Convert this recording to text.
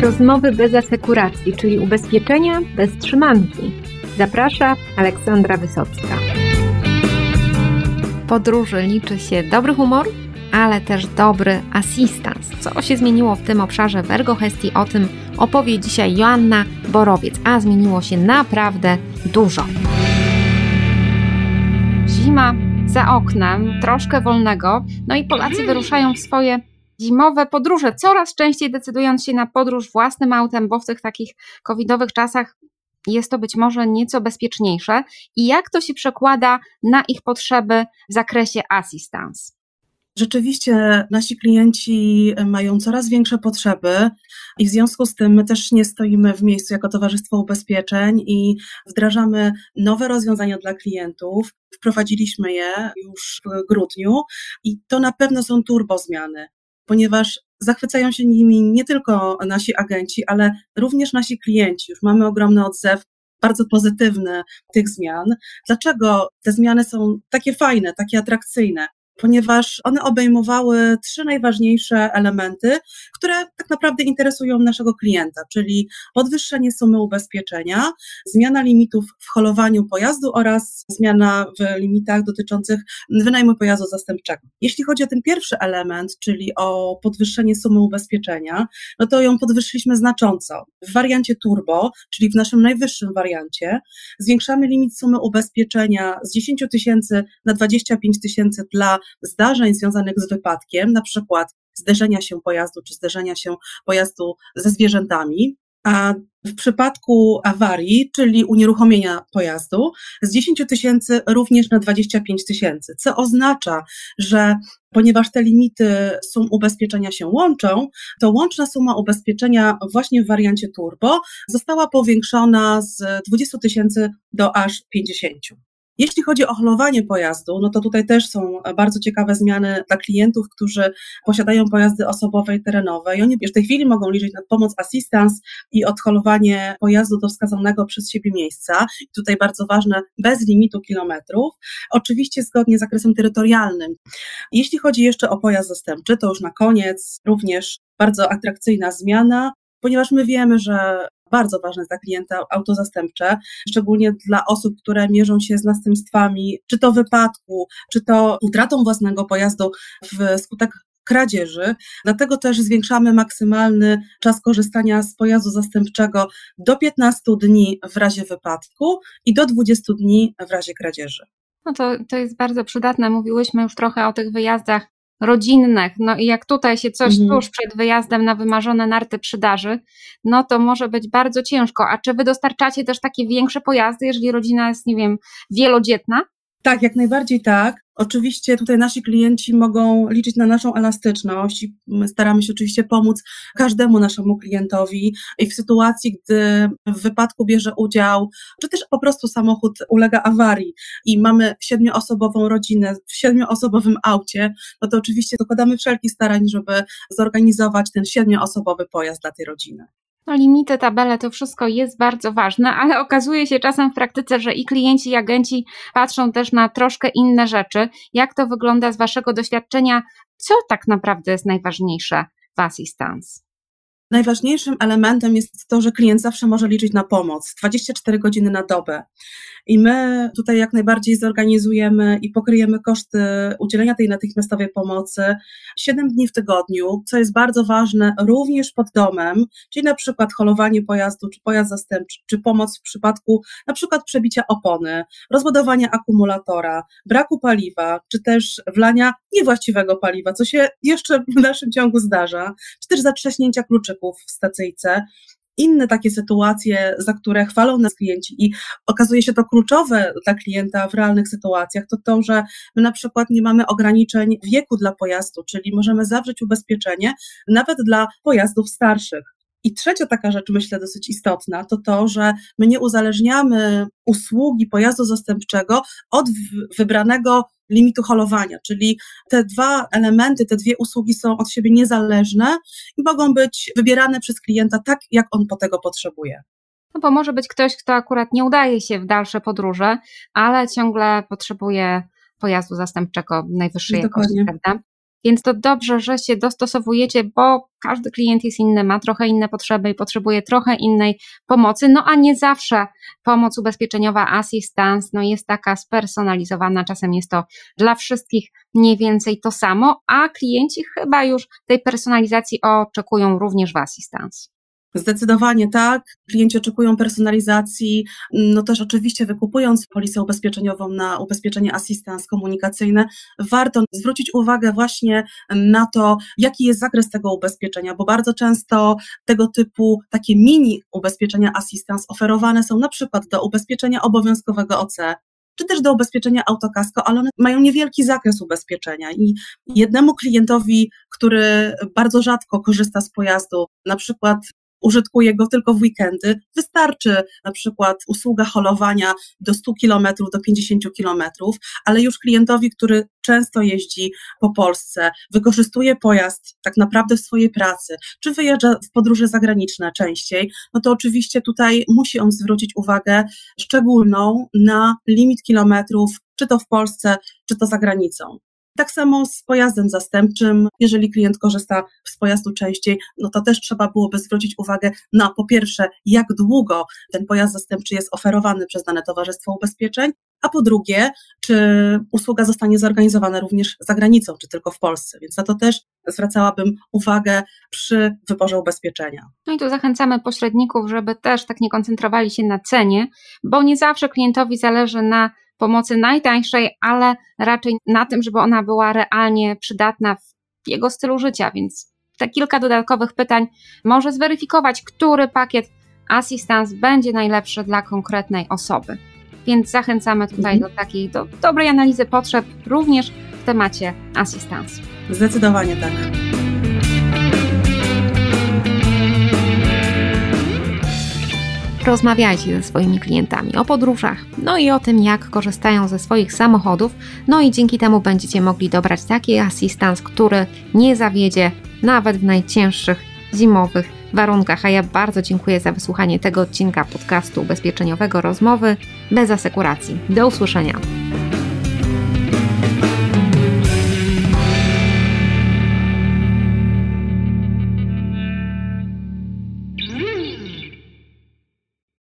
Rozmowy bez asekuracji, czyli ubezpieczenia bez trzymanki. Zaprasza Aleksandra Wysocka. W podróży liczy się dobry humor, ale też dobry asystans. Co się zmieniło w tym obszarze w Ergohestii, o tym opowie dzisiaj Joanna Borowiec, a zmieniło się naprawdę dużo. Zima za oknem, troszkę wolnego, no i Polacy wyruszają w swoje zimowe podróże, coraz częściej decydując się na podróż własnym autem, bo w tych takich covidowych czasach jest to być może nieco bezpieczniejsze. I jak to się przekłada na ich potrzeby w zakresie assistance? Rzeczywiście nasi klienci mają coraz większe potrzeby i w związku z tym my też nie stoimy w miejscu jako Towarzystwo Ubezpieczeń i wdrażamy nowe rozwiązania dla klientów. Wprowadziliśmy je już w grudniu i to na pewno są turbo zmiany, ponieważ zachwycają się nimi nie tylko nasi agenci, ale również nasi klienci. Już mamy ogromny odzew bardzo pozytywny tych zmian. Dlaczego te zmiany są takie fajne, takie atrakcyjne? Ponieważ one obejmowały trzy najważniejsze elementy, które tak naprawdę interesują naszego klienta, czyli podwyższenie sumy ubezpieczenia, zmiana limitów w holowaniu pojazdu oraz zmiana w limitach dotyczących wynajmu pojazdu zastępczego. Jeśli chodzi o ten pierwszy element, czyli o podwyższenie sumy ubezpieczenia, no to ją podwyższyliśmy znacząco. W wariancie turbo, czyli w naszym najwyższym wariancie, zwiększamy limit sumy ubezpieczenia z 10 tysięcy na 25 tysięcy dla zdarzeń związanych z wypadkiem, na przykład zderzenia się pojazdu czy zderzenia się pojazdu ze zwierzętami, a w przypadku awarii, czyli unieruchomienia pojazdu, z 10 tysięcy również na 25 tysięcy, co oznacza, że ponieważ te limity sum ubezpieczenia się łączą, to łączna suma ubezpieczenia właśnie w wariancie turbo została powiększona z 20 tysięcy do aż 50. Jeśli chodzi o holowanie pojazdu, no to tutaj też są bardzo ciekawe zmiany dla klientów, którzy posiadają pojazdy osobowe i terenowe i oni w tej chwili mogą liczyć na pomoc assistance i odholowanie pojazdu do wskazanego przez siebie miejsca. I tutaj bardzo ważne, bez limitu kilometrów, oczywiście zgodnie z zakresem terytorialnym. Jeśli chodzi jeszcze o pojazd zastępczy, to już na koniec również bardzo atrakcyjna zmiana, ponieważ my wiemy, że bardzo ważne dla klienta auto zastępcze, szczególnie dla osób, które mierzą się z następstwami, czy to wypadku, czy to utratą własnego pojazdu wskutek kradzieży. Dlatego też zwiększamy maksymalny czas korzystania z pojazdu zastępczego do 15 dni w razie wypadku i do 20 dni w razie kradzieży. No to, to jest bardzo przydatne. Mówiłyśmy już trochę o tych wyjazdach rodzinnych, no i jak tutaj się coś mhm. tuż przed wyjazdem na wymarzone narty przydarzy, no to może być bardzo ciężko. A czy wy dostarczacie też takie większe pojazdy, jeżeli rodzina jest, nie wiem, wielodzietna? Tak, jak najbardziej tak. Oczywiście tutaj nasi klienci mogą liczyć na naszą elastyczność i my staramy się oczywiście pomóc każdemu naszemu klientowi i w sytuacji, gdy w wypadku bierze udział, czy też po prostu samochód ulega awarii i mamy siedmioosobową rodzinę w siedmioosobowym aucie, no to oczywiście dokładamy wszelkich starań, żeby zorganizować ten siedmioosobowy pojazd dla tej rodziny. No, limity, tabele, to wszystko jest bardzo ważne, ale okazuje się czasem w praktyce, że i klienci, i agenci patrzą też na troszkę inne rzeczy. Jak to wygląda z Waszego doświadczenia? Co tak naprawdę jest najważniejsze w Assistance? Najważniejszym elementem jest to, że klient zawsze może liczyć na pomoc 24 godziny na dobę. I my tutaj jak najbardziej zorganizujemy i pokryjemy koszty udzielenia tej natychmiastowej pomocy 7 dni w tygodniu, co jest bardzo ważne również pod domem, czyli na przykład holowanie pojazdu, czy pojazd zastępczy, czy pomoc w przypadku na przykład przebicia opony, rozbudowania akumulatora, braku paliwa, czy też wlania niewłaściwego paliwa, co się jeszcze w naszym ciągu zdarza, czy też zatrzaśnięcia kluczyków w stacyjce inne takie sytuacje, za które chwalą nas klienci i okazuje się to kluczowe dla klienta w realnych sytuacjach, to to, że my na przykład nie mamy ograniczeń wieku dla pojazdu, czyli możemy zawrzeć ubezpieczenie nawet dla pojazdów starszych. I trzecia taka rzecz, myślę, dosyć istotna, to to, że my nie uzależniamy usługi pojazdu zastępczego od wybranego limitu holowania, czyli te dwa elementy, te dwie usługi są od siebie niezależne i mogą być wybierane przez klienta tak, jak on po tego potrzebuje. No bo może być ktoś, kto akurat nie udaje się w dalsze podróże, ale ciągle potrzebuje pojazdu zastępczego najwyższej Dokładnie. jakości, prawda? Więc to dobrze, że się dostosowujecie, bo każdy klient jest inny, ma trochę inne potrzeby i potrzebuje trochę innej pomocy, no a nie zawsze pomoc ubezpieczeniowa assistance no jest taka spersonalizowana, czasem jest to dla wszystkich mniej więcej to samo, a klienci chyba już tej personalizacji oczekują również w assistance. Zdecydowanie tak. Klienci oczekują personalizacji. No też oczywiście wykupując polisę ubezpieczeniową na ubezpieczenie assistance komunikacyjne, warto zwrócić uwagę właśnie na to, jaki jest zakres tego ubezpieczenia, bo bardzo często tego typu takie mini ubezpieczenia assistance oferowane są na przykład do ubezpieczenia obowiązkowego OC, czy też do ubezpieczenia autokasko, ale one mają niewielki zakres ubezpieczenia i jednemu klientowi, który bardzo rzadko korzysta z pojazdu, na przykład użytkuje go tylko w weekendy. Wystarczy na przykład usługa holowania do 100 km, do 50 km, ale już klientowi, który często jeździ po Polsce, wykorzystuje pojazd tak naprawdę w swojej pracy, czy wyjeżdża w podróże zagraniczne częściej, no to oczywiście tutaj musi on zwrócić uwagę szczególną na limit kilometrów, czy to w Polsce, czy to za granicą. Tak samo z pojazdem zastępczym. Jeżeli klient korzysta z pojazdu częściej, no to też trzeba byłoby zwrócić uwagę na po pierwsze, jak długo ten pojazd zastępczy jest oferowany przez dane towarzystwo ubezpieczeń, a po drugie, czy usługa zostanie zorganizowana również za granicą, czy tylko w Polsce. Więc na to też zwracałabym uwagę przy wyborze ubezpieczenia. No i tu zachęcamy pośredników, żeby też tak nie koncentrowali się na cenie, bo nie zawsze klientowi zależy na pomocy najtańszej, ale raczej na tym, żeby ona była realnie przydatna w jego stylu życia, więc te kilka dodatkowych pytań może zweryfikować, który pakiet assistance będzie najlepszy dla konkretnej osoby. Więc zachęcamy tutaj mhm. do takiej do dobrej analizy potrzeb również w temacie assistance. Zdecydowanie tak. Rozmawiajcie ze swoimi klientami o podróżach, no i o tym, jak korzystają ze swoich samochodów, no i dzięki temu będziecie mogli dobrać taki asystans, który nie zawiedzie nawet w najcięższych zimowych warunkach. A ja bardzo dziękuję za wysłuchanie tego odcinka podcastu ubezpieczeniowego Rozmowy bez asekuracji. Do usłyszenia.